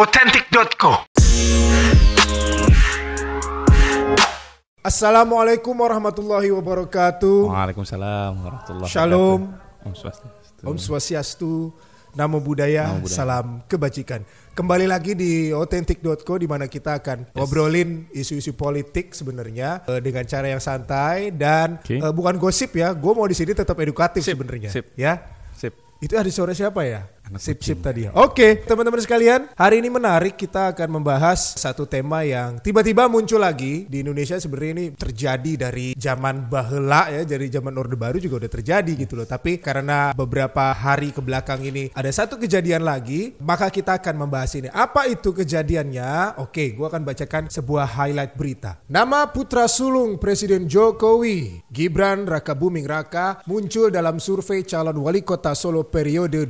authentic.co. Assalamualaikum warahmatullahi wabarakatuh. Waalaikumsalam warahmatullahi Shalom. wabarakatuh. Om Swastiastu. Om Swastiastu, Namo Buddhaya, Namo Buddhaya. salam kebajikan. Kembali lagi di authentic.co di mana kita akan ngobrolin isu-isu politik sebenarnya eh, dengan cara yang santai dan Oke. eh, bukan gosip ya. Gue mau di sini tetap edukatif sebenarnya. sip. Ya. Sip. Itu ada suara siapa ya? Anak sip kucing. sip tadi ya. Oke, teman-teman sekalian, hari ini menarik kita akan membahas satu tema yang tiba-tiba muncul lagi di Indonesia sebenarnya ini terjadi dari zaman bahela ya, dari zaman Orde Baru juga udah terjadi gitu loh. Tapi karena beberapa hari ke belakang ini ada satu kejadian lagi, maka kita akan membahas ini. Apa itu kejadiannya? Oke, gua akan bacakan sebuah highlight berita. Nama putra sulung Presiden Jokowi, Gibran Raka Buming Raka, muncul dalam survei calon wali kota Solo periode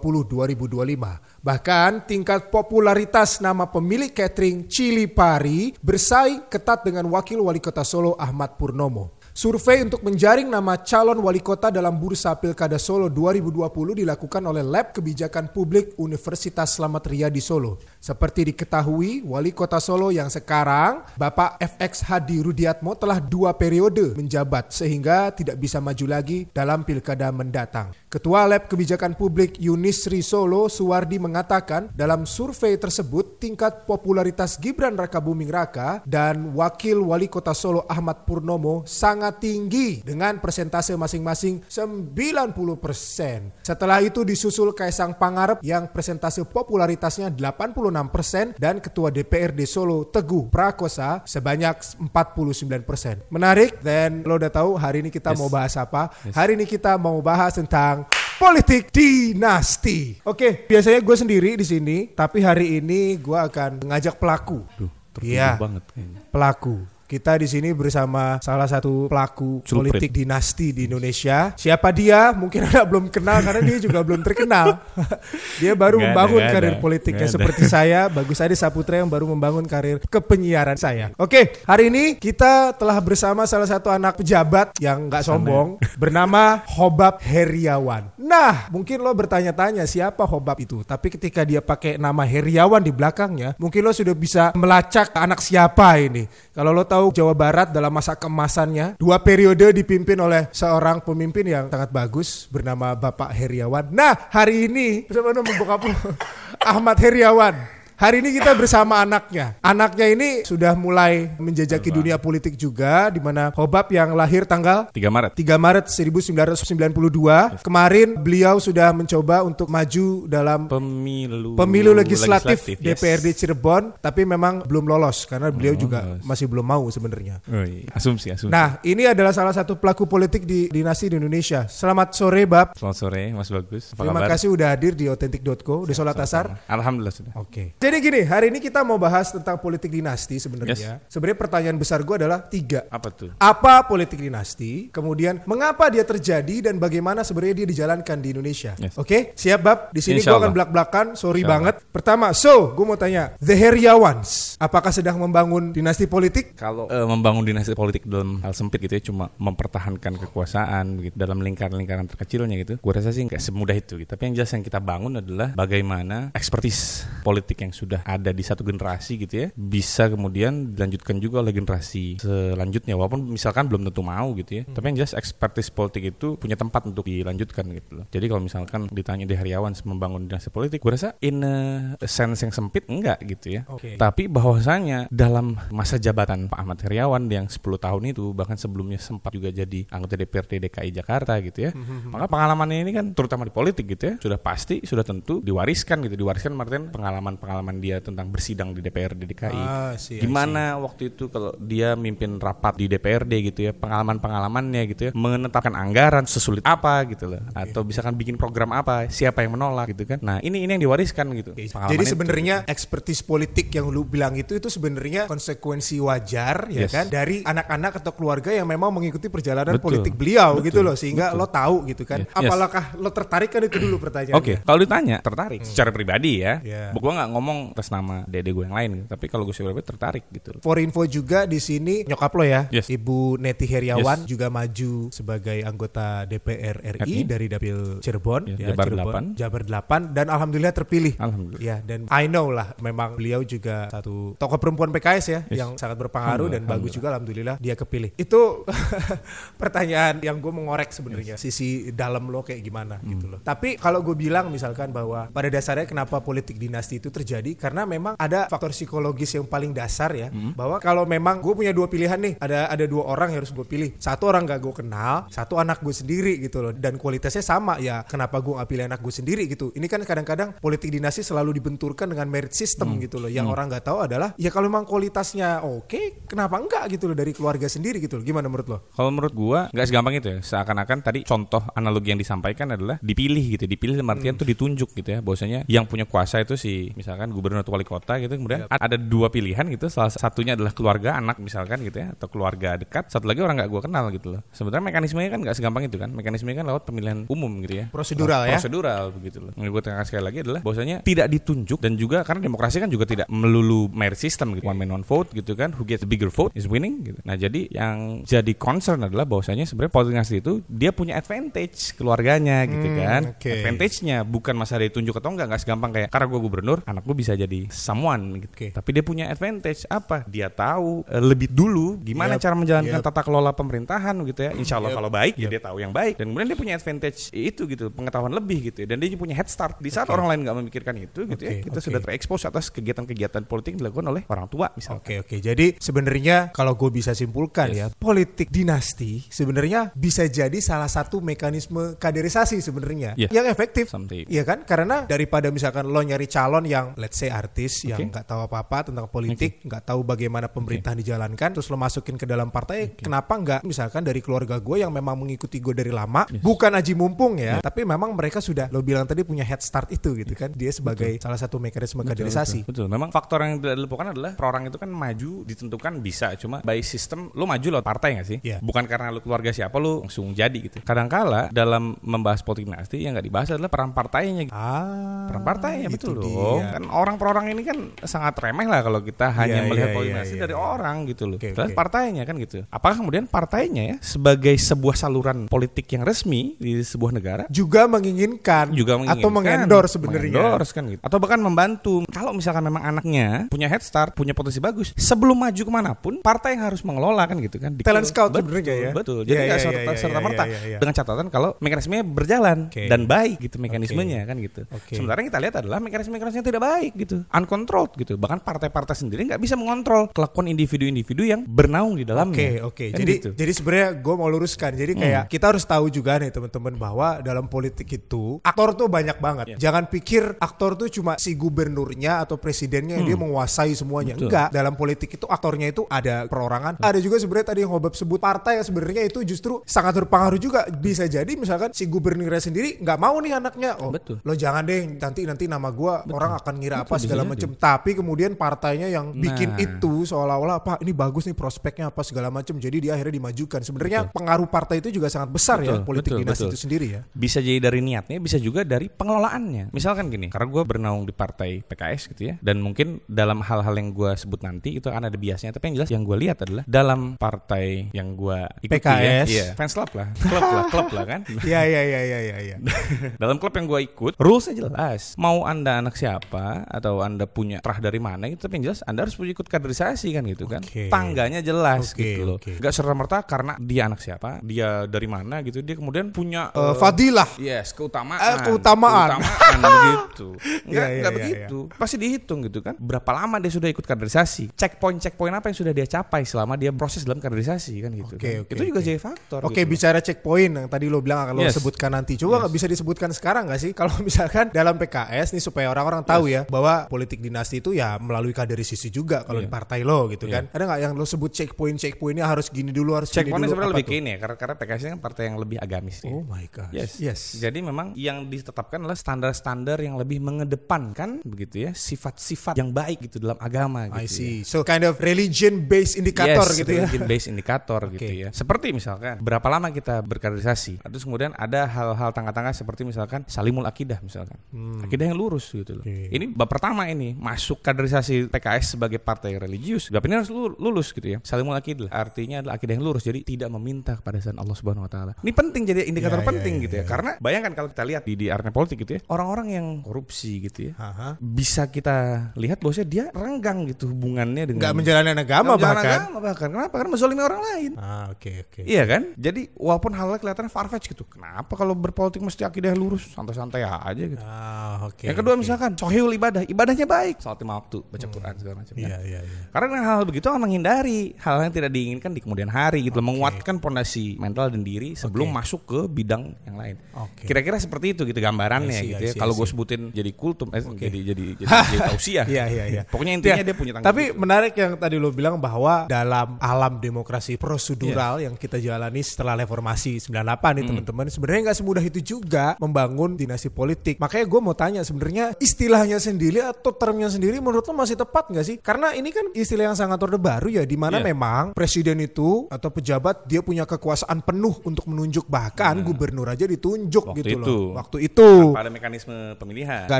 2020-2025. Bahkan tingkat popularitas nama pemilik catering Cili Pari bersaing ketat dengan wakil wali kota Solo Ahmad Purnomo. Survei untuk menjaring nama calon wali kota dalam bursa Pilkada Solo 2020 dilakukan oleh Lab Kebijakan Publik Universitas Slamet Riyadi Solo. Seperti diketahui, wali kota Solo yang sekarang, Bapak FX Hadi Rudiatmo telah dua periode menjabat sehingga tidak bisa maju lagi dalam Pilkada mendatang. Ketua Lab Kebijakan Publik Yunisri Solo, Suwardi mengatakan dalam survei tersebut tingkat popularitas Gibran Raka Buming Raka dan Wakil Wali Kota Solo Ahmad Purnomo sangat tinggi dengan persentase masing-masing 90%. Setelah itu disusul Kaisang Pangarep yang persentase popularitasnya 86% dan Ketua DPRD Solo Teguh Prakosa sebanyak 49%. Menarik dan lo udah tahu hari ini kita Yes. mau bahas apa? Hari ini kita mau bahas tentang politik dinasti. Oke, biasanya gue sendiri di sini, tapi hari ini gue akan ngajak pelaku. Duh, tertuduh Iya. banget kayaknya. Pelaku. Kita di sini bersama salah satu pelaku Culprit. politik dinasti di Indonesia. Siapa dia? Mungkin Anda belum kenal karena dia juga belum terkenal. dia baru ada, membangun nggak karir ada. politiknya ada. seperti saya, Bagus Adi Saputra yang baru membangun karir kepenyiaran saya. Oke, hari ini kita telah bersama salah satu anak pejabat yang nggak sombong bernama Hobab Heriawan. Nah, mungkin lo bertanya-tanya siapa Hobab itu, tapi ketika dia pakai nama Heriawan di belakangnya, mungkin lo sudah bisa melacak anak siapa ini. Kalau lo tahu Jawa Barat dalam masa keemasannya, dua periode dipimpin oleh seorang pemimpin yang sangat bagus bernama Bapak Heriawan. Nah, hari ini bersama nama bokap Ahmad Heriawan. Hari ini kita bersama anaknya. Anaknya ini sudah mulai menjajaki dunia politik juga, di mana Hobab yang lahir tanggal 3 Maret. 3 Maret 1992. Kemarin beliau sudah mencoba untuk maju dalam Pemilu pemilu legislatif, yes. DPRD Cirebon, tapi memang belum lolos karena beliau Belum juga lolos. masih belum mau sebenarnya. Oh, iya. Asumsi, asumsi. Nah, ini adalah salah satu pelaku politik di dinasti di Indonesia. Selamat sore, Bab. Selamat sore, Mas Bagus. Apa Terima kabar? kasih udah hadir di authentic.co. Udah sholat asar. Alhamdulillah sudah. Oke. Jadi gini, hari ini kita mau bahas tentang politik dinasti sebenarnya. Sebenarnya pertanyaan besar gue adalah tiga. Apa tuh? Apa politik dinasti? Kemudian mengapa dia terjadi dan bagaimana sebenarnya dia dijalankan di Indonesia? Yes. Oke, siap bab. Di sini gue akan belak-belakan. Sorry Insya banget. Pertama, so gue mau tanya, The Heriawans, apakah sedang membangun dinasti politik? Kalau eh, membangun dinasti politik dalam hal sempit gitu ya, cuma mempertahankan kekuasaan gitu dalam lingkaran-lingkaran terkecilnya gitu. Gue rasa sih nggak semudah itu. Gitu. Tapi yang jelas yang kita bangun adalah bagaimana ekspertis politik yang sudah ada di satu generasi gitu ya, bisa kemudian dilanjutkan juga oleh generasi selanjutnya. Walaupun misalkan belum tentu mau gitu ya. Tapi yang jelas ekspertis politik itu punya tempat untuk dilanjutkan gitu loh. Jadi kalau misalkan ditanya di Heriawan membangun dinasti politik, gue rasa in a sense yang sempit enggak gitu ya. Oke. Tapi bahwasanya dalam masa jabatan Pak Ahmad Heriawan yang 10 tahun itu bahkan sebelumnya sempat juga jadi anggota DPRD DKI Jakarta gitu ya. Maka pengalamannya ini kan terutama di politik gitu ya, sudah pasti sudah tentu diwariskan gitu. Diwariskan Martin pengalaman-pengalaman dia tentang bersidang di DPRD DKI. Ah, see, Gimana waktu itu kalau dia mimpin rapat di DPRD gitu ya, pengalaman-pengalamannya gitu ya, menetapkan anggaran sesulit apa gitu loh. Atau misalkan bikin program apa, siapa yang menolak gitu kan. Nah, ini ini yang diwariskan gitu. Pengalaman Jadi sebenarnya ekspertis politik yang lu bilang itu itu sebenarnya konsekuensi wajar ya Yes. kan dari anak-anak atau keluarga yang memang mengikuti perjalanan Betul. politik beliau Betul. gitu loh sehingga lo tahu gitu kan. Yes. Apakah lo tertarik kan itu dulu pertanyaannya. Oke, kalau ditanya tertarik secara pribadi ya. Iya. Gua nggak ngomong atas nama dede gue yang lain gitu. Tapi kalau gue sebenarnya tertarik gitu. For info juga di sini nyokap lo ya, Yes. Ibu Neti Heriawan juga maju sebagai anggota DPR RI RI. dari dapil Cirebon, Ya, Jabar 8. Jabar 8 dan alhamdulillah terpilih. Alhamdulillah. Ya, dan I know lah memang beliau juga satu tokoh perempuan PKS ya Yes. yang sangat berpengaruh dan bagus juga alhamdulillah dia kepilih. Itu pertanyaan yang gue mengorek sebenarnya sisi dalam lo kayak gimana Hmm. gitu loh. Tapi kalau gue bilang misalkan bahwa pada dasarnya kenapa politik dinasti itu terjadi karena memang ada faktor psikologis yang paling dasar ya Hmm. bahwa kalau memang gue punya dua pilihan nih ada ada dua orang yang harus gue pilih satu orang gak gue kenal satu anak gue sendiri gitu loh dan kualitasnya sama ya kenapa gue gak pilih anak gue sendiri gitu ini kan kadang-kadang politik dinasti selalu dibenturkan dengan merit system Hmm. gitu loh yang orang nggak tahu adalah ya kalau memang kualitasnya oke kenapa enggak gitu loh dari keluarga sendiri gitu loh gimana menurut lo Kalau menurut gua nggak segampang itu ya. Seakan-akan tadi contoh analogi yang disampaikan adalah dipilih gitu. Dipilih dalam artian tuh ditunjuk gitu ya. Bahwasanya yang punya kuasa itu si misalkan gubernur atau wali kota gitu. Kemudian ada dua pilihan gitu. Salah satunya adalah keluarga anak misalkan gitu ya atau keluarga dekat. Satu lagi orang nggak gua kenal gitu loh. Sebenarnya mekanismenya kan nggak segampang itu kan. Mekanismenya kan lewat pemilihan umum gitu ya. Prosedural ya? Prosedural begitu loh. Yang gue tekankan sekali lagi adalah bahwasanya tidak ditunjuk dan juga karena demokrasi kan juga tidak melulu merit system gitu. One man one vote gitu kan. Who gets the bigger vote is winning gitu. Nah, jadi yang jadi concern adalah bahwasanya sebenarnya politik dinasti itu dia punya advantage keluarganya gitu Hmm, kan. oke. Advantage-nya bukan masalah ditunjuk atau enggak, enggak segampang kayak karena gue gubernur, anak gue bisa jadi someone gitu. Oke. Tapi dia punya advantage apa? Dia tahu eh, lebih dulu gimana Yep, cara menjalankan yep. tata kelola pemerintahan gitu ya. Insya Allah Yep, kalau baik ya yep. dia tahu yang baik dan kemudian dia punya advantage itu gitu, pengetahuan lebih gitu ya. dan dia punya head start di saat orang lain nggak memikirkan itu gitu ya. Oke, Kita oke. sudah terekspos atas kegiatan-kegiatan politik yang dilakukan oleh orang tua misalnya. Oke oke. Jadi sebenarnya kalau gue bisa simpulkan ya, politik dinasti sebenarnya bisa jadi salah satu mekanisme kaderisasi sebenarnya Iya. yang efektif. Iya kan? Karena daripada misalkan lo nyari calon yang let's say artis yang Oke. nggak tahu apa-apa tentang politik, nggak tahu bagaimana pemerintahan dijalankan, terus lo masukin ke dalam partai, kenapa nggak misalkan dari keluarga gue yang memang mengikuti gue dari lama, bukan aji mumpung ya, tapi memang mereka sudah lo bilang tadi punya head start itu gitu kan? Dia sebagai salah satu mekanisme kaderisasi. Betul. Memang faktor yang tidak dilupakan adalah orang itu kan maju ditentukan bisa cuma by sistem lu maju lewat partai nggak sih? Iya. Bukan karena lu keluarga siapa lu langsung jadi gitu. Kadangkala dalam membahas politik dinasti yang nggak dibahas adalah peran partainya. gitu. Ah, Peran partainya betul dia. dong. Kan orang per orang ini kan sangat remeh lah kalau kita hanya Iya, melihat iya, politik iya, dinasti iya, dari iya. orang gitu loh. Terus oke. partainya kan gitu. Apakah kemudian partainya ya sebagai sebuah saluran politik yang resmi di sebuah negara juga menginginkan, juga menginginkan atau mengendorse sebenarnya. mengendorse kan gitu atau bahkan membantu kalau misalkan memang anaknya punya head start punya potensi bagus sebelum maju ke mana pun partai yang harus mengelola kan gitu kan Di- Talent scout sebenarnya ya. betul Iya, jadi nggak iya, serta, iya, serta merta dengan catatan kalau mekanismenya berjalan Oke. dan baik gitu mekanismenya kan gitu Oke. sementara yang kita lihat adalah mekanisme-mekanisme yang tidak baik gitu uncontrolled gitu bahkan partai-partai sendiri nggak bisa mengontrol kelakuan individu-individu yang bernaung di dalamnya Oke oke. Kan Jadi gitu. Hmm. jadi sebenarnya gue mau luruskan. Jadi kayak kita harus tahu juga nih teman-teman bahwa dalam politik itu aktor tuh banyak banget. Iya. Jangan pikir aktor tuh cuma si gubernurnya atau presidennya yang dia menguasai semuanya. Hmm. Betul. Enggak. Dalam politik itu aktornya itu ada perorangan. Ada juga sebenarnya tadi yang Hobab sebut partai yang sebenarnya itu justru sangat berpengaruh juga. Bisa jadi misalkan si gubernurnya sendiri nggak mau nih anaknya. Oh, Betul. lo jangan deh nanti nanti nama gua orang akan ngira apa segala macam. Tapi kemudian partainya yang bikin Nah. itu seolah-olah apa ini bagus nih prospeknya apa segala macam. Jadi dia akhirnya dimajukan. Sebenarnya pengaruh partai itu juga sangat besar ya Betul, politik betul, dinasti betul. itu sendiri ya. bisa jadi dari niatnya bisa juga dari pengelolaannya misalkan gini karena gue bernaung di partai PKS gitu ya dan mungkin dalam hal-hal yang gue sebut nanti itu akan ada biasnya tapi yang jelas yang gue lihat adalah dalam partai yang gue ikuti PKS. ya iya fans club lah klub lah klub lah kan Iya iya iya iya iya. Ya. dalam klub yang gue ikut rulesnya jelas mau anda anak siapa atau anda punya terah dari mana gitu tapi yang jelas anda harus ikut kaderisasi kan gitu kan tangganya jelas Oke, gitu loh oke. nggak serta merta karena dia anak siapa dia dari mana gitu dia kemudian punya Eh, eh, Fadilah. Yes, keutamaan. Eh, keutamaan. begitu. Enggak, Iya, iya, enggak iya, begitu. Pasti dihitung gitu kan. Berapa lama dia sudah ikut kaderisasi? Checkpoint-checkpoint apa yang sudah dia capai selama dia proses dalam kaderisasi kan gitu. Oke, kan. oke, Itu juga jadi faktor. Oke gitu. bicara checkpoint yang tadi lo bilang akan lo Yes. sebutkan nanti. Coba nggak bisa disebutkan sekarang nggak sih? Kalau misalkan dalam PKS nih supaya orang-orang tahu ya bahwa politik dinasti itu ya melalui kaderisasi juga kalau Iya. di partai lo gitu Iya. kan. Ada nggak yang lo sebut checkpoint checkpointnya harus gini dulu harus gini Checkpointnya dulu. sebenarnya lebih tuh? ke ini ya, karena, karena PKS ini kan partai yang lebih agamis. ya. Oh my god. Yes. Yes. Jadi memang yang ditetapkan adalah standar-standar yang lebih mengedepankan begitu ya sifat-sifat yang baik gitu dalam agama gitu. I ya. see. So kind of religion based indicator yes, gitu ya. religion based indikator gitu Oke. ya. Seperti misalkan berapa lama kita berkaderisasi. Terus kemudian ada hal-hal tangga-tangga seperti misalkan salimul akidah misalkan. Akidah yang lurus gitu loh. Hmm. Oke. Ini bab pertama ini masuk kaderisasi PKS sebagai partai religius, bab ini harus lulus gitu ya. Salimul akidah artinya adalah akidah yang lurus. Jadi tidak meminta kepada zat Allah Subhanahu wa taala. Ini penting jadi indikator Ya, penting ya, gitu ya. ya. Karena bayangkan kalau kita lihat di di arena politik gitu ya, orang-orang yang korupsi gitu ya. Aha. Bisa kita lihat bahwasanya dia renggang gitu hubungannya dengan Nggak menjalani agama Nggak menjalankan bahkan. agama bahkan. Kenapa? Karena menzolimi orang lain. Ah, oke oke. Iya kan? Jadi walaupun halnya kelihatannya farfetch gitu. Kenapa kalau berpolitik mesti akidah lurus, santai-santai aja gitu. Ah, oke. yang kedua oke. misalkan sohihul ibadah, ibadahnya baik, salat lima waktu, baca Quran segala macam. Iya iya iya. Karena hal begitu akan menghindari hal yang tidak diinginkan di kemudian hari gitu, menguatkan pondasi mental dan diri sebelum Oke. masuk ke bidang yang lain. Oke. Kira-kira seperti itu gitu gambarannya see, gitu ya. Kalau gue sebutin jadi kultum, eh, jadi jadi jadi, jadi tausiah. Iya iya iya. Pokoknya intinya Ya, dia punya tanggung Tapi menarik yang tadi lo bilang bahwa dalam alam demokrasi prosedural Iya. yang kita jalani setelah reformasi 98 Hmm. nih teman-teman, sebenarnya nggak semudah itu juga membangun dinasti politik. Makanya gue mau tanya sebenarnya istilahnya sendiri atau termnya sendiri menurut lo masih tepat nggak sih? Karena ini kan istilah yang sangat orde baru ya, di mana Iya. memang presiden itu atau pejabat dia punya kekuasaan penuh untuk menunjuk bahkan gubernur aja ditunjuk Waktu gitu itu. loh. Waktu itu. Tanpa ada mekanisme pemilihan. Gak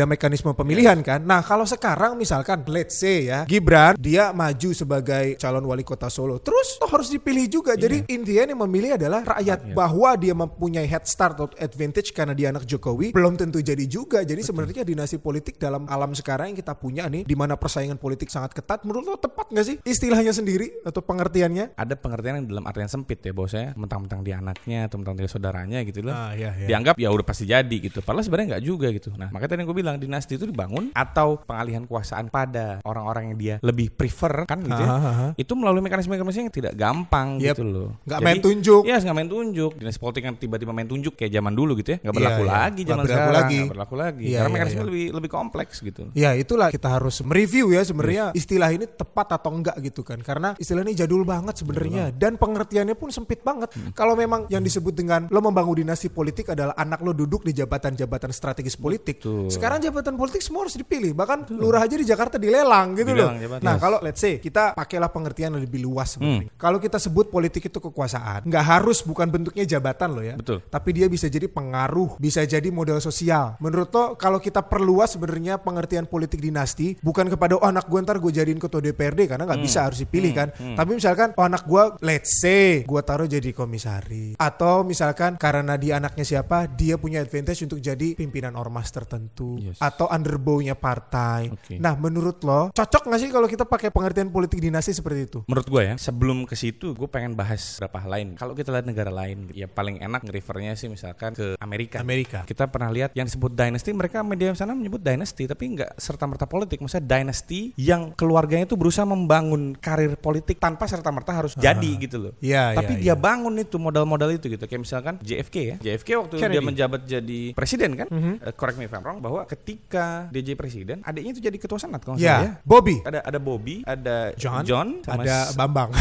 ada mekanisme pemilihan kan. Nah kalau sekarang misalkan let's say ya Gibran dia maju sebagai calon wali kota Solo. Terus toh harus dipilih juga. Jadi intinya yang memilih adalah rakyat. Bahwa dia mempunyai head start atau advantage karena dia anak Jokowi. Belum tentu jadi juga. Jadi sebenarnya dinasti politik dalam alam sekarang yang kita punya nih. Di mana persaingan politik sangat ketat. Menurut lo tepat gak sih istilahnya sendiri atau pengertiannya? ada pengertian yang dalam artian sempit ya bahwasanya mentang-mentang dia anaknya atau mentang dia saudaranya gitu loh. Ah, iya, iya. Dianggap ya udah pasti jadi gitu. Padahal sebenarnya nggak juga gitu. Nah, makanya tadi gue bilang dinasti itu dibangun atau pengalihan kekuasaan pada orang-orang yang dia lebih prefer kan gitu ya. Aha, aha. Itu melalui mekanisme-mekanisme yang tidak gampang Yep. gitu loh. Nggak main tunjuk. Iya, nggak main tunjuk. Dinasti politik kan tiba-tiba main tunjuk kayak zaman dulu gitu ya. Nggak Iya, berlaku iya. lagi Nggak zaman berlaku sekarang. lagi. Nggak berlaku lagi. Iya, Karena iya, mekanisme iya. lebih lebih kompleks gitu. Ya itulah kita harus mereview ya sebenarnya istilah ini tepat atau enggak gitu kan karena istilah ini jadul banget sebenarnya dan pengertiannya pun sempit banget. Hmm. Kalau memang yang disebut dengan lo membangun dinasti politik adalah anak lo duduk di jabatan-jabatan strategis politik. Betul. Sekarang jabatan politik semua harus dipilih. Bahkan lurah aja di Jakarta dilelang gitu Dilelang loh. jabatan. Nah, Yes. kalau let's say kita pakailah pengertian yang lebih luas sebenarnya. Hmm. Kalau kita sebut politik itu kekuasaan, nggak harus bukan bentuknya jabatan loh ya. Betul. Tapi dia bisa jadi pengaruh, bisa jadi model sosial. Menurut lo kalau kita perluas sebenarnya pengertian politik dinasti bukan kepada oh anak gue ntar gue jadiin ketua DPRD karena nggak bisa harus dipilih kan. Tapi misalkan oh anak gue let's say gue taruh jadi komisaris atau misalkan karena dia anaknya siapa dia punya advantage untuk jadi pimpinan ormas tertentu Yes. atau underbow-nya partai. Oke. Nah menurut lo cocok nggak sih kalau kita pakai pengertian politik dinasti seperti itu? Menurut gue ya, sebelum ke situ gue pengen bahas beberapa hal lain. Kalau kita lihat negara lain, ya paling enak nge-refernya sih misalkan ke Amerika. Amerika. Kita pernah lihat yang disebut dynasty, mereka media sana menyebut dynasty, tapi nggak serta-merta politik. Maksudnya dynasty yang keluarganya itu berusaha membangun karir politik tanpa serta-merta harus jadi gitu loh. Iya, tapi iya, dia iya. bangun itu modal-modal itu gitu. Kayak misalkan JFK ya. JFK waktu Kennedy. dia menjabat jadi presiden kan, Mhm. eh, correct me if I'm wrong, bahwa ketika dia jadi presiden, adiknya itu jadi ketua senat kalau nggak Ya, salah ya. Bobby. Ada ada Bobby, ada John, sama ada Bambang.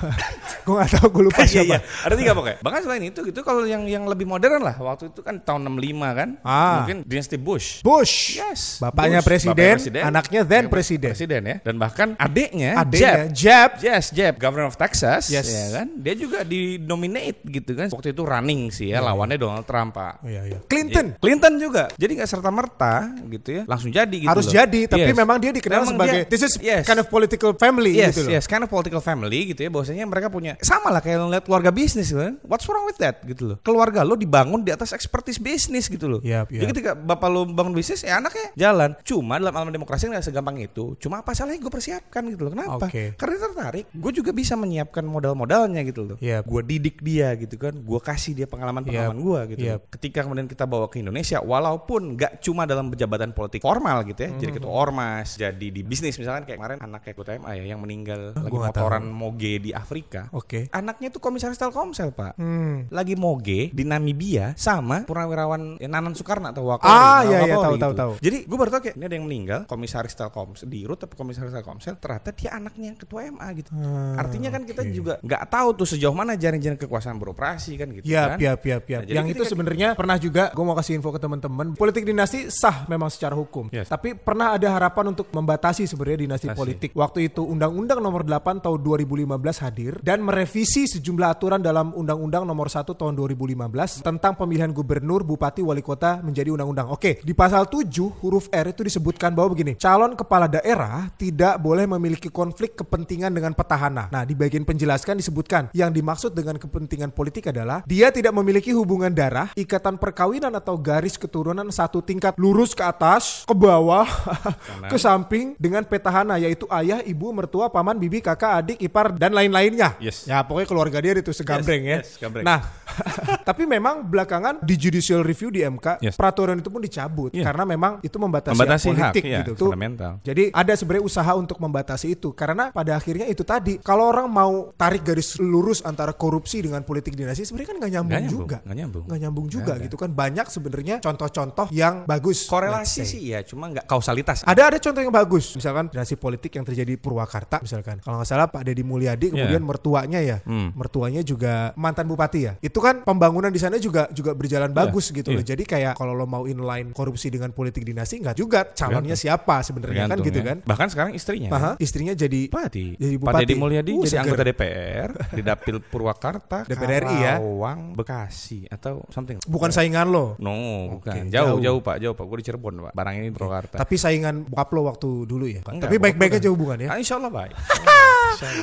gue gak tahu gue lupa Iya, siapa. iya. Ada tiga pokoknya. Bahkan selain itu gitu kalau yang yang lebih modern lah waktu itu kan tahun 65 kan. Ah. Mungkin dinasti Bush. Bush. Yes. Bapaknya Bush. presiden, Bapaknya anaknya then presiden. Presiden ya. Dan bahkan adiknya, Adiknya Jeb. Jeb. Yes, Jeb, Governor of Texas, Yes. ya kan? Dia juga di nominate gitu kan. Waktu itu running sih ya, lawannya Donald Trump, Pak. Iya, iya. Clinton. Clinton juga. Jadi nggak serta merta gitu ya, langsung jadi gitu Harus loh. jadi, tapi Yes. memang dia dikenal Memang sebagai dia- this is yes. kind of political family Yes, gitu loh. yes, kind of political family gitu ya. Bahwasanya mereka punya sama lah kayak lihat keluarga bisnis kan. What's wrong with that gitu loh. Keluarga lo dibangun di atas expertise bisnis gitu loh. Yap, Jadi yap. ketika bapak lo bangun bisnis ya anaknya jalan. Cuma dalam alam demokrasi nggak segampang itu. Cuma apa salahnya gue persiapkan gitu loh. Kenapa? Oke. Karena tertarik. Gue juga bisa menyiapkan modal-modalnya gitu loh. Yap. Gue didik dia gitu kan. Gue kasih dia pengalaman-pengalaman Yap, gue gitu. yap. Ketika kemudian kita bawa ke Indonesia, walaupun nggak cuma dalam jabatan politik formal gitu ya. Hmm. Jadi ketua ormas, jadi di bisnis misalkan kayak kemarin anak kayak ketua MA ya yang meninggal Ah, lagi nggak tahu. motoran moge di Afrika. Oke. Anaknya itu komisaris Telkomsel pak. Hmm. Lagi moge di Namibia sama purnawirawan ya, Nanan Soekarno atau Wakori. Ah, iya, iya, gitu. tahu, tahu, tahu. Jadi gue baru tau kayak ini ada yang meninggal komisaris Telkomsel di Rut tapi komisaris Telkomsel ternyata dia anaknya ketua MA gitu. Ah, Artinya kan kita oke. juga nggak tahu tuh sejauh mana jaring-jaring kekuasaan beroperasi kan gitu Yap, kan. yap, yap, yap. Nah, Yang itu sebenarnya pernah juga gue mau kasih info ke teman-teman. Politik dinasti sah memang secara hukum. Yes. Tapi pernah ada harapan untuk membatasi sebenarnya dinasti Batasi. politik. Waktu itu Undang-Undang Nomor 8 tahun 2015 hadir dan merevisi sejumlah aturan dalam Undang-Undang Nomor 1 tahun 2015 tentang pemilihan gubernur, bupati, wali kota menjadi undang-undang. Oke, di pasal 7 huruf R itu disebutkan bahwa begini, calon kepala daerah tidak boleh memiliki konflik kepentingan dengan petahana. Nah, di bagian penjelaskan disebutkan yang dimaksud dengan kepentingan politik adalah dia tidak memiliki hubungan darah, ikatan perkawinan atau garis keturunan satu tingkat lurus ke atas, ke bawah, ke samping dengan petahana yaitu ayah, ibu, mertua, paman, bibi, kakak, adik, ipar dan lain-lainnya. Yes. Ya, pokoknya keluarga dia itu segambreng ya. yes, gambreng. Nah, tapi memang belakangan di judicial review di MK Yes. peraturan itu pun dicabut Iya. karena memang itu membatasi, Membatasi hak politik hak, iya, gitu. Tuh, fundamental. Jadi ada sebenarnya usaha untuk membatasi itu karena pada akhirnya itu tadi kalau orang mau tarik garis lurus antara korupsi dengan politik dinasti sebenarnya kan nggak nyambung, nyambung, juga. nggak nyambung. Nggak nyambung juga ada. gitu kan. Banyak sebenarnya contoh-contoh yang bagus. Korelasi sih ya, cuma nggak kausalitas. Ada ada contoh yang bagus, misalkan dinasti politik yang terjadi di Purwakarta, misalkan kalau nggak salah Pak Deddy Mulyadi, kemudian mertuanya ya, Hmm. mertuanya juga mantan bupati ya. Itu kan pembangunan di sana juga juga berjalan bagus gitu loh. iya. Jadi kayak kalau lo mau inline korupsi dengan politik dinasti nggak juga calonnya siapa sebenarnya kan gitu ya. kan. Bahkan sekarang istrinya. kan? Aha, istrinya jadi Bupati. Jadi Pak bupati. Deddy Mulyadi Uh, jadi seger. anggota DPR di Dapil Purwakarta, DPR RI ya? Karawang, Bekasi atau something. bukan saingan lo. No, bukan. jauh. jauh, jauh, Pak, jauh Pak. Gue di Cirebon, Pak. Barang ini Purwakarta. Tapi saingan bokap lo waktu dulu ya. Pak. Enggak, Tapi baik-baik aja hubungannya. Ah, insya Allah baik.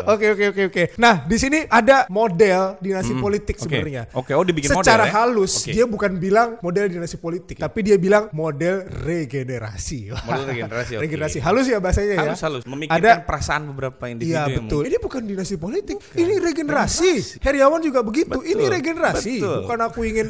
Oke oke oke oke. Nah di sini ada model dinasti Hmm, politik oke. sebenarnya. Oke, oh dibikin Secara model ya? halus Oke. dia bukan bilang model dinasti politik, tapi dia bilang model regenerasi. Model regenerasi, oke. regenerasi halus ya bahasanya ya. Halus halus memikirkan Ada perasaan beberapa individu Iya yang betul. Ini bukan dinasti politik, ini regenerasi. Heriawan juga begitu. Betul, Ini regenerasi. betul. Bukan aku ingin.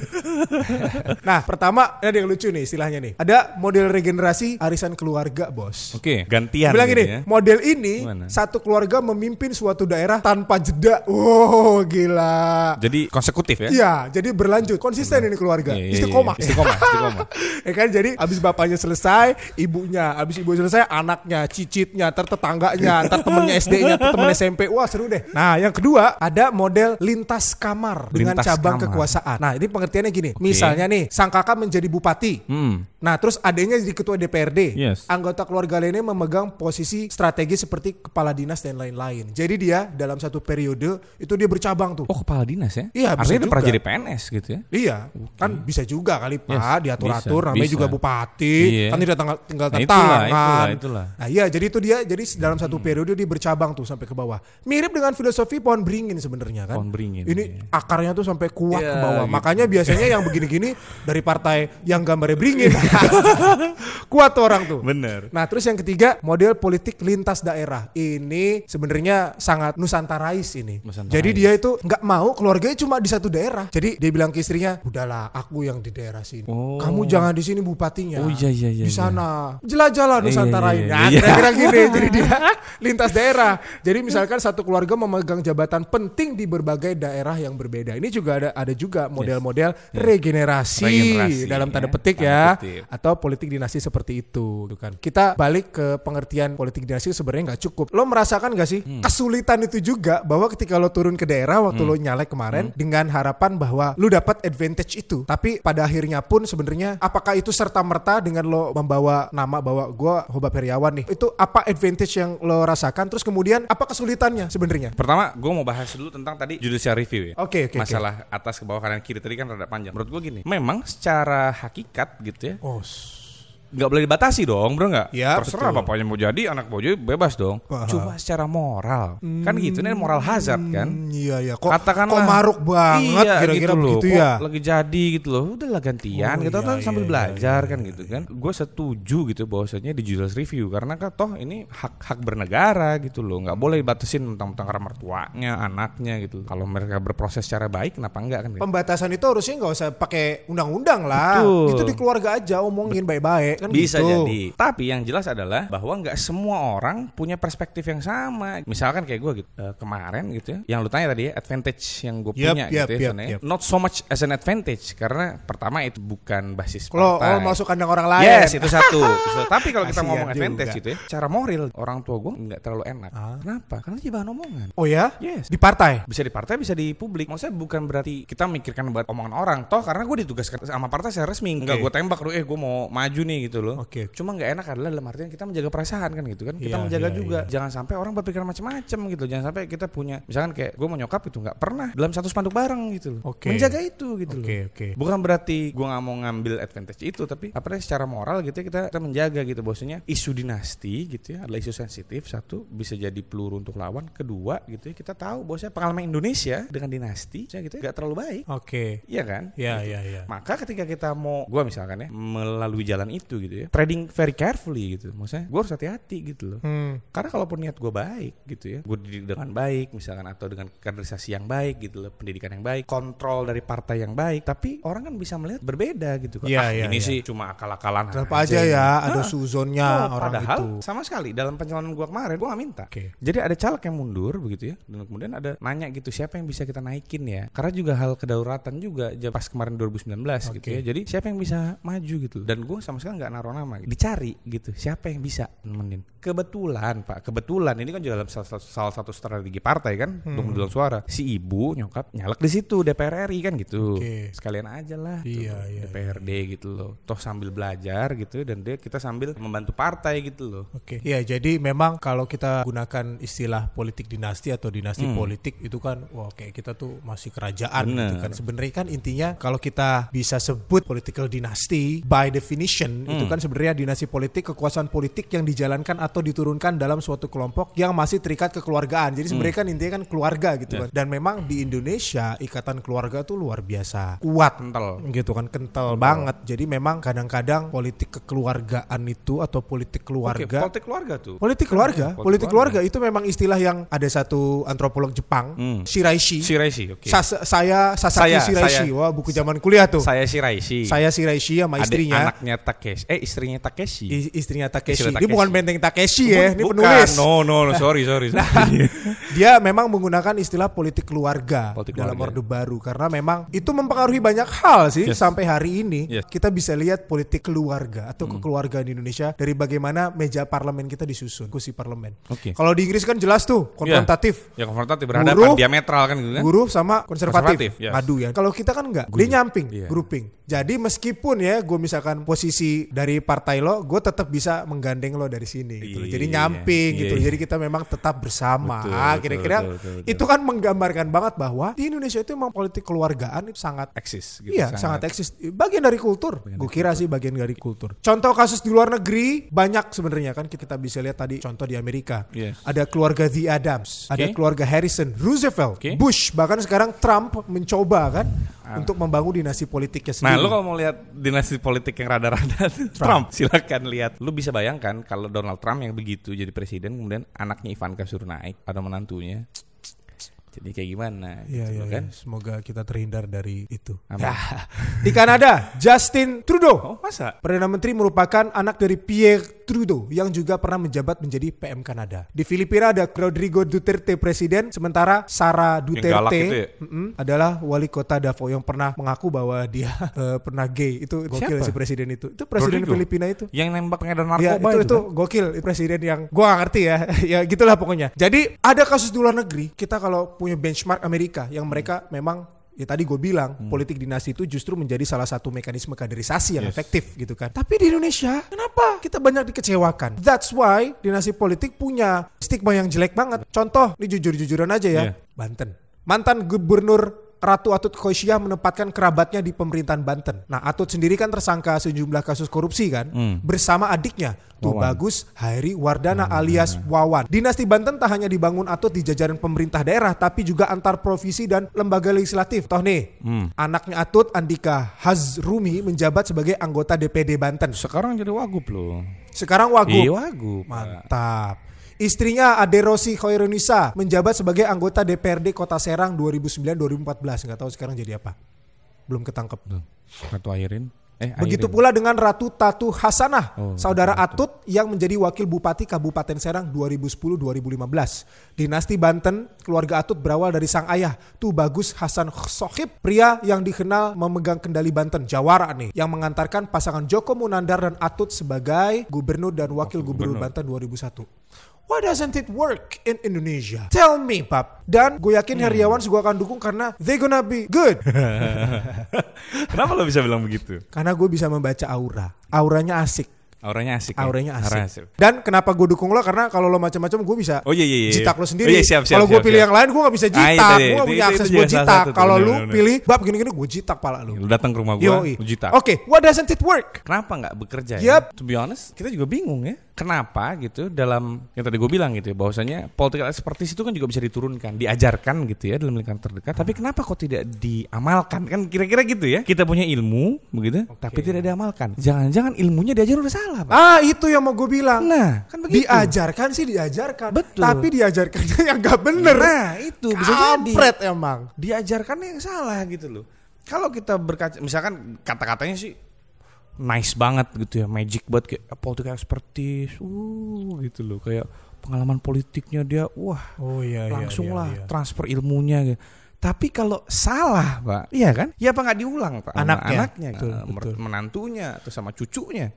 nah pertama ada yang lucu nih istilahnya nih. Ada model regenerasi arisan keluarga bos. Oke, gantian. Bilang ini, ya. model ini Gimana? satu keluarga memimpin suatu daerah tanpa jeda. Wow, gila. Jadi konsekutif ya. Iya, jadi berlanjut, konsisten ini keluarga. Iya, iya, Istiqomah. iya. Istiqomah, istiqomah. ya kan jadi abis bapaknya selesai, ibunya, abis ibu selesai, anaknya, cicitnya, ntar tetangganya, ntar temennya SD-nya, temen SMP. Wah seru deh. Nah yang kedua ada model lintas kamar dengan Lintas cabang kamar. kekuasaan. Nah ini pengertiannya gini. Misalnya nih, sang kakak menjadi bupati. Hmm. Nah terus adanya jadi ketua DPRD. Yes. Anggota keluarga lainnya memegang posisi strategis seperti kepala dinas dan lain-lain. Jadi dia dalam satu periode itu dia bercabang tuh. Oh, kepala dinas ya? Iya, bisa Artinya udah pernah jadi PNS gitu ya. Iya, kan bisa juga kali Pak Yes, diatur-atur namanya bisa. juga bupati, Iya. Kan tidak tinggal, tinggal Nah, itulah, itulah, itulah. Nah, iya jadi itu dia jadi dalam satu periode dia bercabang tuh sampai ke bawah. Mirip dengan filosofi pohon beringin sebenarnya kan. Pohon beringin, Ini iya. akarnya tuh sampai kuat Iya, ke bawah. gitu. Makanya biasanya yang begini-gini dari partai yang gambarnya beringin. kuat tuh orang tuh. Bener. Nah, terus yang ketiga, model politik lintas daerah. Ini sebenarnya sangat nusantarais ini. Nusantarais. Jadi dia itu nggak mau keluarganya cuma di satu daerah. Jadi dia bilang ke istrinya, "Udahlah, aku yang di daerah sini. Oh. Kamu jangan di sini bupatinya. Oh, iya, iya, iya, Di iya. sana. Jelajahlah Iya, Nusantara iya, ini." iya, Nah, iya. kira-kira gini. Jadi dia lintas daerah. Jadi misalkan satu keluarga memegang jabatan penting di berbagai daerah yang berbeda. Ini juga ada ada juga model-model regenerasi, Regenerasi, dalam tanda ya. petik Tanda ya petik. atau politik dinasti seperti itu gitu kan. Kita balik ke pengertian politik dinasti sebenarnya nggak cukup. Lo merasakan gak sih Hmm. kesulitan itu juga bahwa ketika lo turun ke daerah waktu lo nyalek kemarin dengan harapan bahwa lo dapat advantage itu. Tapi pada akhirnya pun sebenarnya apakah itu serta merta dengan lo membawa nama bahwa gue Hoba Periawan nih. Itu apa advantage yang lo rasakan? Terus kemudian apa kesulitannya sebenarnya? Pertama, gue mau bahas dulu tentang tadi judicial review ya. Oke, oke, oke. Masalah atas ke bawah kanan kiri tadi kan rada panjang. Menurut gue gini, memang secara hakikat gitu ya, Oh, nggak boleh dibatasi dong, bro nggak? Ya, Terserah betul. bapaknya mau jadi, anak mau jadi bebas dong. Aha. Cuma secara moral, kan gitu ini moral hazard kan. Hmm, iya iya kok Katakanlah kok maruk banget iya, kira-kira gitu loh, kok ya. lagi jadi gitu loh udahlah gantian Oh, gitu iya, kan sambil iya, belajar iya, kan gitu kan gue setuju gitu bahwasanya di judicial review karena kan toh ini hak hak bernegara gitu loh nggak boleh batasin tentang karena mertuanya anaknya gitu kalau mereka berproses secara baik kenapa enggak kan gitu. Pembatasan itu harusnya nggak usah pakai undang-undang lah. Betul. Itu di keluarga aja omongin baik-baik kan bisa gitu. jadi tapi yang jelas adalah bahwa nggak semua orang punya perspektif yang sama misalkan kayak gue gitu eh, kemarin gitu ya yang lu tanya tadi ya advantage yang gue Yep, punya yep, gitu ya yep, sebenarnya yep. not so much as an advantage karena pertama itu bukan basis Kalau oh, masuk kandang orang lain. Yes, itu satu. So, tapi kalau kita ngomong advantage juga. gitu ya, cara moral orang tua gue nggak terlalu enak. Ah. Kenapa? Karena dia bahan omongan. Oh ya? Yes. Di partai. Bisa di partai, bisa di publik. Maksudnya bukan berarti kita mikirkan buat omongan orang. Toh karena gue ditugaskan sama partai secara resmi. Enggak gue tembak lu, eh gue mau maju nih gitu loh. Oke. Cuma nggak enak adalah dalam artian kita menjaga perasaan kan gitu kan. Kita Iya, menjaga iya, juga. Jangan sampai orang berpikir macam-macam gitu. Jangan sampai kita punya misalkan kayak gue mau nyokap itu nggak pernah dalam satu spanduk bareng gitu loh. Oke. Menjaga itu gitu loh. Oke, oke. Bukan berarti gue nggak mau ngambil advantage itu, tapi apa namanya, secara moral gitu ya kita, kita menjaga gitu bahwasanya isu dinasti gitu ya adalah isu sensitif. Satu bisa jadi peluru untuk lawan. Kedua gitu ya kita tahu bahwasanya pengalaman Indonesia dengan dinasti, saya gitu ya, terlalu baik. Oke. Iya kan? Ya, ya, ya. Maka ketika kita mau, gue misalkan ya, melalui jalan itu gitu ya, trading very carefully gitu. Maksudnya gue harus hati-hati gitu loh. Hmm. Karena kalaupun niat gue baik gitu ya, gue didik dengan baik misalkan atau dengan kaderisasi yang baik gitu loh, pendidikan yang baik, kontrol dari partai yang baik, tapi orang kan bisa melihat berbeda gitu kan. Iya, ah, iya, ini iya. sih cuma akal-akalan Tetap aja ya ada suzonnya Oh, orang padahal itu. sama sekali dalam pencalonan gua kemarin gua nggak minta. Oke. Jadi ada caleg yang mundur begitu ya, dan kemudian ada nanya gitu siapa yang bisa kita naikin ya? Karena juga hal kedaulatan juga pas kemarin 2019 gitu Oke. ya. Jadi siapa yang bisa maju gitu? Dan gua sama sekali nggak naruh nama, dicari gitu. Siapa yang bisa nemenin? Kebetulan pak, kebetulan ini kan juga dalam salah satu, salah satu strategi partai kan Hmm. untuk mendulang suara. Si ibu nyokap nyalek di situ DPR RI kan gitu. Oke. Sekalian aja lah. tuh, Iya, iya, DPRD gitu loh. Toh sambil belajar gitu dan dia kita sambil membantu partai gitu loh. Oke. Ya, jadi memang kalau kita gunakan istilah politik dinasti atau dinasti politik itu kan wah kayak kita tuh masih kerajaan Bener. gitu kan. Sebenarnya kan intinya kalau kita bisa sebut political dynasty by definition itu kan sebenarnya dinasti politik kekuasaan politik yang dijalankan atau diturunkan dalam suatu kelompok yang masih terikat kekeluargaan. Jadi sebenarnya kan intinya kan keluarga gitu kan. Dan memang di Indonesia ikatan keluarga tuh luar biasa kuat Kental. gitu kan kental banget jadi memang kadang-kadang politik kekeluargaan itu atau politik keluarga politik keluarga tuh. politik keluarga Politik politik keluarga itu memang istilah yang ada satu antropolog Jepang Hmm. Shiraishi Shiraishi, oke. Sas- saya Sasaki Saya, Shiraishi saya. wah buku zaman kuliah tuh saya, Saya Shiraishi. Shiraishi sama Adik istrinya anaknya Takeshi. Eh, istrinya Takeshi. I- istrinya Takeshi. Istrinya Takeshi. bukan benteng Takeshi ya, ini Bukan. penulis. No, no, no, sorry, sorry. Nah, sorry. dia memang menggunakan istilah politik keluarga Politik dalam keluarga. Orde Baru karena memang itu mempengaruhi banyak hal sih Yes. sampai hari ini Yes. kita bisa lihat politik keluarga atau Hmm. kekeluargaan di Indonesia dari bagaimana meja parlemen kita disusun, kursi parlemen. Oke. Kalau di Inggris kan jelas tuh konfrontatif. ya konfrontatif berhadapan Buruh, diametral kan gitu kan. Guru sama konservatif, Konservatif, yes. ngadu ya. Kalau kita kan enggak, dia nyamping, Iya. grouping. Jadi meskipun ya gue misalkan posisi dari partai lo, gue tetap bisa menggandeng lo dari sini. Gitu. Jadi Iya, nyamping iya, gitu. iya. Jadi kita memang tetap bersama. Ah, Kira-kira itu kan menggambarkan banget bahwa di Indonesia itu memang politik keluargaan itu sangat Eksis gitu. Iya sangat, eksis Bagian dari kultur Gue kira sih bagian dari kultur Contoh kasus di luar negeri Banyak sebenarnya kan Kita bisa lihat tadi Contoh di Amerika Yes. Ada keluarga The Adams Ada Oke. keluarga Harrison Roosevelt Oke. Bush Bahkan sekarang Trump mencoba kan Untuk membangun dinasti politiknya Nah, sendiri lu kalau mau lihat dinasti politik yang rada-rada Trump. silakan lihat. Lu bisa bayangkan kalau Donald Trump yang begitu jadi presiden, kemudian anaknya Ivanka suruh naik atau menantunya. Jadi kayak gimana? Iya, gitu iya, kan? iya. Semoga kita terhindar dari itu? Ya. Di Kanada Justin Trudeau Oh, masa? Perdana Menteri merupakan anak dari Pierre Trudeau yang juga pernah menjabat menjadi PM Kanada. Di Filipina ada Rodrigo Duterte presiden, sementara Sara Duterte itu ya? adalah wali kota Davao yang pernah mengaku bahwa dia eh, pernah gay. Itu gokil Siapa? si presiden itu. Itu presiden Rodrigo? Filipina itu. Yang nembak pengedar Ya narkoba itu, itu kan? gokil itu presiden yang gua gak ngerti ya ya gitulah pokoknya jadi ada kasus di luar negeri kita kalau punya benchmark Amerika yang mereka memang ya tadi gue bilang politik dinasti itu justru menjadi salah satu mekanisme kaderisasi yang Yes. efektif gitu kan. Tapi di Indonesia kenapa? Kita banyak dikecewakan. That's why dinasti politik punya stigma yang jelek banget. Contoh ini jujur-jujuran aja ya. Iya. Banten. Mantan gubernur Ratu Atut Khosyah menempatkan kerabatnya di pemerintahan Banten. Nah, Atut sendiri kan tersangka sejumlah kasus korupsi kan, Hmm. bersama adiknya Tuh Wawan. bagus Hairi Wardana alias Wawan. Dinasti Banten tak hanya dibangun Atut di jajaran pemerintah daerah, tapi juga antar provinsi dan lembaga legislatif. Toh nih, Hmm. anaknya Atut Andika Hazrumi menjabat sebagai anggota DPD Banten. Sekarang jadi wagub loh. Sekarang wagub. Iya wagub. Mantap. Istrinya Ade Rosi Khairunisa menjabat sebagai anggota DPRD Kota Serang 2009-2014. Nggak tahu sekarang jadi apa. Belum ketangkep. Tuh, Ratu Airin. Eh, Begitu Airin. pula dengan Ratu Tatu Hasanah, Oh, saudara Atut yang menjadi wakil bupati Kabupaten Serang 2010-2015. Dinasti Banten, keluarga Atut berawal dari sang ayah, Tu Bagus Hasan Sohib, pria yang dikenal memegang kendali Banten, Jawara nih, yang mengantarkan pasangan Joko Munandar dan Atut sebagai gubernur dan wakil gubernur, gubernur. Banten 2001. Why doesn't it work in Indonesia? Tell me, Pap. Dan gue yakin Heriawan juga akan dukung karena they gonna be good. Kenapa lo bisa bilang begitu? Karena gue bisa membaca aura. Auranya asik. Auranya asik. ya? Auranya Aura asik. Dan kenapa gue dukung lo karena kalau lo macam-macam gue bisa Oh iya iya. iya. jitak lo sendiri. Oh, iya, siap, siap, kalau gue pilih siap. yang lain gue gak bisa Ah, jitak. gue gak punya itu akses buat jitak. Kalau bener-bener. pilih bab gini-gini gue jitak pala lu. Lu datang ke rumah gua, lu jitak. Oke, what doesn't it work? Kenapa nggak bekerja Yep. ya? To be honest, kita juga bingung ya. Kenapa gitu dalam yang tadi gue bilang gitu ya, bahwasanya political expertise itu kan juga bisa diturunkan, diajarkan gitu ya dalam lingkaran terdekat. Tapi kenapa kok tidak diamalkan? Kan kira-kira gitu ya. Kita punya ilmu begitu, tapi tidak diamalkan. Jangan-jangan ilmunya diajar udah salah, Pak. Ah, itu yang mau gue bilang. Nah, kan begitu. Diajarkan sih diajarkan. Betul. Tapi diajarkannya yang gak bener. Nah, itu bisa jadi. Kampret emang. diajarkannya yang salah gitu loh. Kalau kita berkaca, misalkan kata-katanya sih nice banget gitu ya, magic banget kayak political expertise, uh gitu loh, kayak pengalaman politiknya dia, wah Oh iya langsung lah transfer ilmunya gitu. Tapi kalau salah, Pak, iya kan? Ya apa nggak diulang, Pak? Anaknya. anaknya, Betul, mer- betul. menantunya, atau sama cucunya,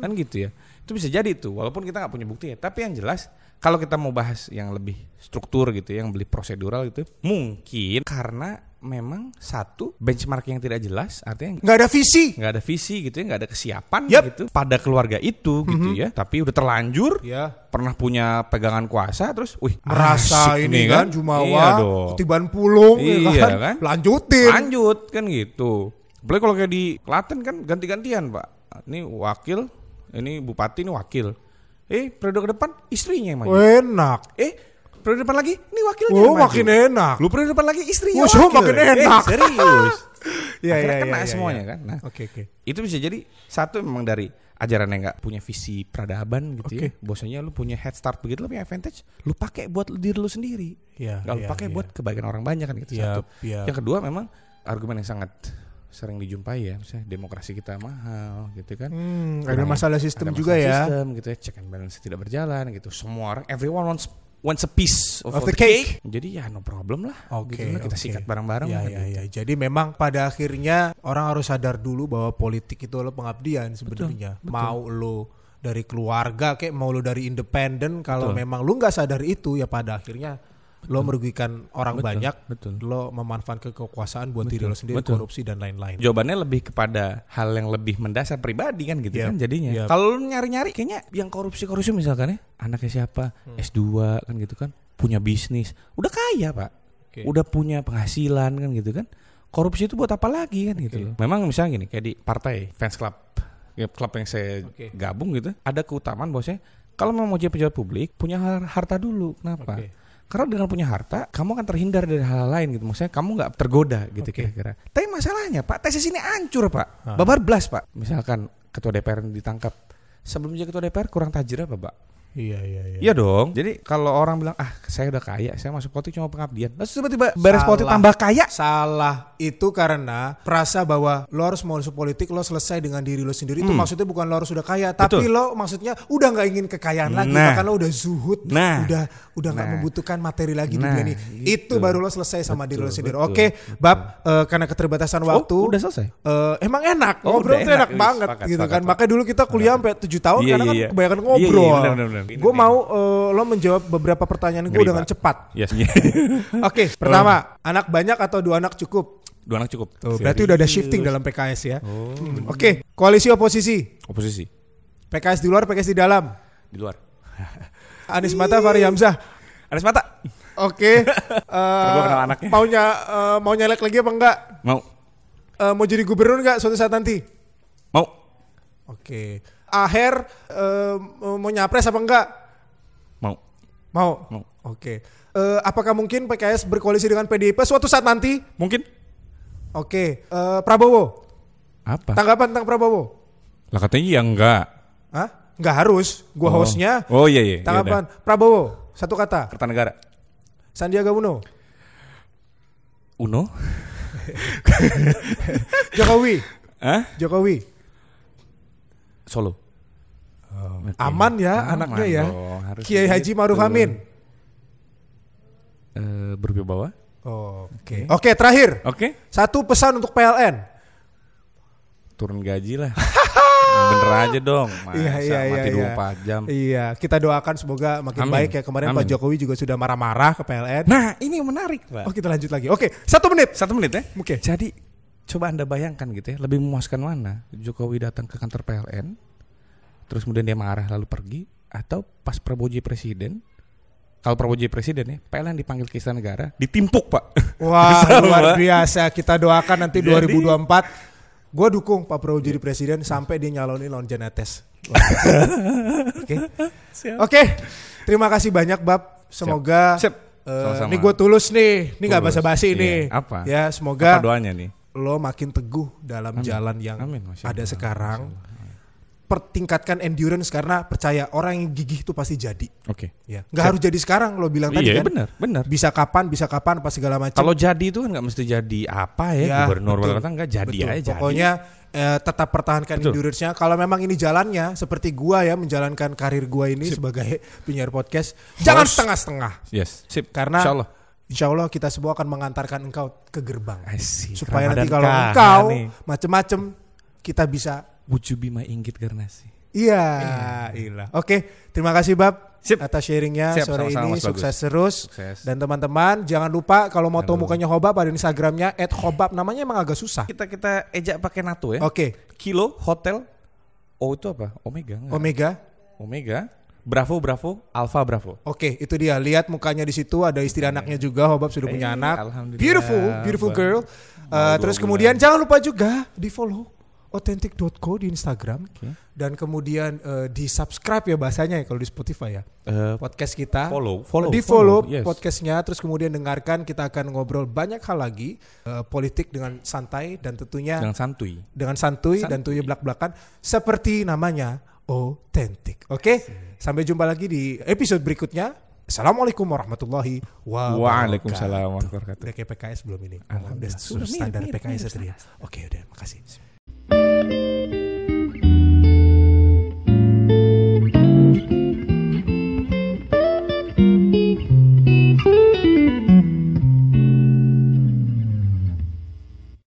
kan gitu ya. Itu bisa jadi tuh, walaupun kita nggak punya bukti ya. Tapi yang jelas, kalau kita mau bahas yang lebih struktur gitu, ya, yang lebih prosedural gitu, mungkin karena memang satu benchmark yang tidak jelas, artinya Nggak ada visi. nggak ada visi gitu ya, nggak ada kesiapan Yep. gitu pada keluarga itu gitu ya. Tapi udah terlanjur Ya. pernah punya pegangan kuasa terus wih Merasa ini kan, Iya Jumawa, dong. ketiban pulung ya Iya kan? kan? Lanjutin. lanjut kan gitu apalagi kalau kayak di Klaten kan ganti-gantian pak ini wakil ini bupati ini wakil eh periode ke depan istrinya yang maju Enak. eh periode depan lagi ini wakilnya Oh, maju. makin enak. lu periode depan lagi istrinya so wakil makin Eh, enak. serius Iya, Akhirnya iya, kena iya, semuanya iya. kan nah Oke, oke. itu bisa jadi satu memang dari ajaran yang nggak punya visi peradaban gitu ya. Oke. Bosnya lu punya head start begitu lu punya advantage, lu pakai buat diri lu sendiri. Iya, Nggak lu iya, pakai iya. buat kebaikan orang banyak kan gitu Yap, satu. yap. Yang kedua memang argumen yang sangat sering dijumpai ya, misalnya demokrasi kita mahal gitu kan. Hmm, ada masalah sistem ada juga masalah ya. Sistem gitu ya, check and balance tidak berjalan gitu. Semua orang everyone wants wants a piece of, Of the the cake. Jadi ya no problem lah. Oke, gitu lah, kita oke. sikat bareng-bareng. Ya, ya, gitu. ya. Jadi memang pada akhirnya orang harus sadar dulu bahwa politik itu adalah pengabdian sebenarnya. Mau lo dari keluarga kayak mau lo dari independen kalau memang lu nggak sadar itu ya pada akhirnya lo merugikan orang Betul, banyak, betul. lo memanfaatkan kekuasaan buat diri lo sendiri, betul. korupsi dan lain-lain. Jawabannya lebih kepada hal yang lebih mendasar pribadi kan gitu Yap, kan jadinya. yap. Kalau lu nyari-nyari kayaknya yang korupsi-korupsi misalkan ya, anaknya siapa? Hmm. S2 kan gitu kan, punya bisnis, udah kaya, Pak. Oke. Udah punya penghasilan kan gitu kan. Korupsi itu buat apa lagi kan gitu loh. Memang misalnya gini, kayak di partai fans club, ya, klub yang saya Oke. gabung gitu, ada keutamaan bosnya kalau mau jadi pejabat publik punya har- harta dulu. Kenapa? Oke. Karena dengan punya harta, kamu akan terhindar dari hal-hal lain gitu. Maksudnya kamu nggak tergoda gitu kira-kira. Tapi masalahnya Pak, tesis ini hancur Pak. Ah. Babar blas Pak. Misalkan ketua DPR ditangkap. Sebelum jadi ketua DPR kurang tajir apa Pak? Iya, iya, iya. Iya dong. Jadi kalau orang bilang ah saya udah kaya, saya masuk politik cuma pengabdian. Terus tiba-tiba beres Salah. politik tambah kaya. Salah itu karena perasa bahwa lo harus masuk politik lo selesai dengan diri lo sendiri itu maksudnya bukan lo harus sudah kaya tapi Hmm. Betul. lo maksudnya udah nggak ingin kekayaan lagi Nah. bahkan lo udah zuhud Nah. udah udah nggak Nah. membutuhkan materi lagi di Nah, dunia ini gitu. itu baru lo selesai sama diri lo Betul, sendiri betul, oke bab eh, karena keterbatasan waktu Oh, udah selesai. eh, emang enak Oh, ngobrol udah tuh enak enak. Banget sepakat, gitu sepakat, kan makanya dulu kita kuliah sampai 7 tahun Iya, karena iya, kan iya. kebanyakan Iya, iya, ngobrol. Gue mau eh, lo menjawab beberapa pertanyaan gue dengan cepat Yes. Oke, pertama, anak banyak atau dua anak cukup? Dua anak cukup. Tuh, berarti udah ada shifting dalam PKS ya. Oh, Hmm, Oke, koalisi oposisi. oposisi PKS di luar, PKS di dalam. di luar. Anies Mata, Fahri Hamzah. Anis mata. Oke. eh, gua kenal anaknya. Maunya eh, mau nyalek lagi apa enggak? Mau. Eh, mau jadi gubernur enggak suatu saat nanti? Mau. Oke. Aher eh, mau nyapres apa enggak? Mau. Mau. Mau. Oke. Eh, apakah mungkin PKS berkoalisi dengan PDIP suatu saat nanti? Mungkin. Oke. Eh, Prabowo. Apa? Tanggapan tentang Prabowo? Lah katanya iya enggak. Hah? Enggak harus. Gua Oh. hostnya. Oh iya iya. Tanggapan Prabowo satu kata. Kertanegara. Sandiaga Uno. Uno. Jokowi. Hah? Jokowi. Solo. Oke. Aman ya Aman anaknya ya. Kiai Haji begitu. Maruf Amin. Eh, berwibawa. Oh, Oke. Oke, terakhir. Oke. Satu pesan untuk PLN. Turun gaji lah. Bener aja dong. Masa Iya, iya, iya, mati iya. 24 jam. Iya, kita doakan semoga makin Amin. baik ya. Kemarin Pak Amin. Jokowi juga sudah marah-marah ke PLN. Nah, ini menarik, Pak. Oh, kita lanjut lagi. Oke, satu menit. Satu menit ya. Oke. Jadi coba anda bayangkan gitu ya, lebih memuaskan mana Jokowi datang ke kantor PLN, terus kemudian dia marah lalu pergi atau pas Prabowo jadi presiden kalau Prabowo jadi presiden ya PLN dipanggil ke istana negara ditimpuk pak Wah, luar biasa. Kita doakan nanti Jadi- 2024 gue dukung Pak Prabowo jadi presiden sampai dia nyalonin lawan Janetes. Oke. Oke. Terima kasih banyak Bab. Semoga Siap. eh, Sama-sama. ini gue tulus nih. Ini nggak basa-basi nih. Apa? Ya, apa semoga doanya nih lo makin teguh dalam jalan yang Amin, Masya ada Allah. sekarang. Pertingkatkan endurance karena percaya orang yang gigih itu pasti jadi. oke Ya, nggak harus jadi sekarang lo bilang tadi iya kan. benar benar Bisa kapan, bisa kapan, apa segala macam. kalau jadi itu kan nggak mesti jadi apa ya, Ya, gubernur betul. nggak jadi Betul. aja jadi. Pokoknya eh, tetap pertahankan Betul. endurance-nya. Kalau memang ini jalannya seperti gua ya menjalankan karir gua ini sebagai penyiar podcast, jangan setengah-setengah. yes sip Karena Insya Allah Insya Allah kita semua akan mengantarkan engkau ke gerbang. Asik, Supaya nanti Ramadan kalau kah engkau macem-macem kita bisa Would you be my inggit garnasi Iya, iya. Oke, terima kasih Bab Sip. atas sharingnya Siap, sore sama-sama, ini. Mas Bagus. Sukses terus. Sukses. Dan teman-teman jangan lupa kalau mau tahu mukanya Hobab ada Instagramnya @hobab. Namanya emang agak susah. kita kita ejak pakai nato ya Oke, kilo hotel oh itu apa omega nggak? Omega. omega bravo bravo alpha bravo Oke, itu dia. Lihat mukanya di situ ada istri anaknya juga. Hobab sudah punya Eh, anak. alhamdulillah. Beautiful, beautiful girl. Uh, terus bulan. kemudian jangan lupa juga di follow authentic.co di Instagram. Oke. dan kemudian uh, di subscribe ya bahasanya ya kalau di Spotify ya. Eh, podcast kita. follow follow di follow yes. podcastnya terus kemudian dengarkan kita akan ngobrol banyak hal lagi uh, politik dengan santai dan tentunya jangan santuy. dengan santuy, dan Santuy. tentunya belak belakan seperti namanya authentic. Oke? Sampai jumpa lagi di episode berikutnya. Assalamualaikum warahmatullahi wabarakatuh. Waalaikumsalam warahmatullahi wabarakatuh. udah kayak PKS belum ini? Alhamdulillah. udah sudah standar PKS ya? oke udah makasih Thank you.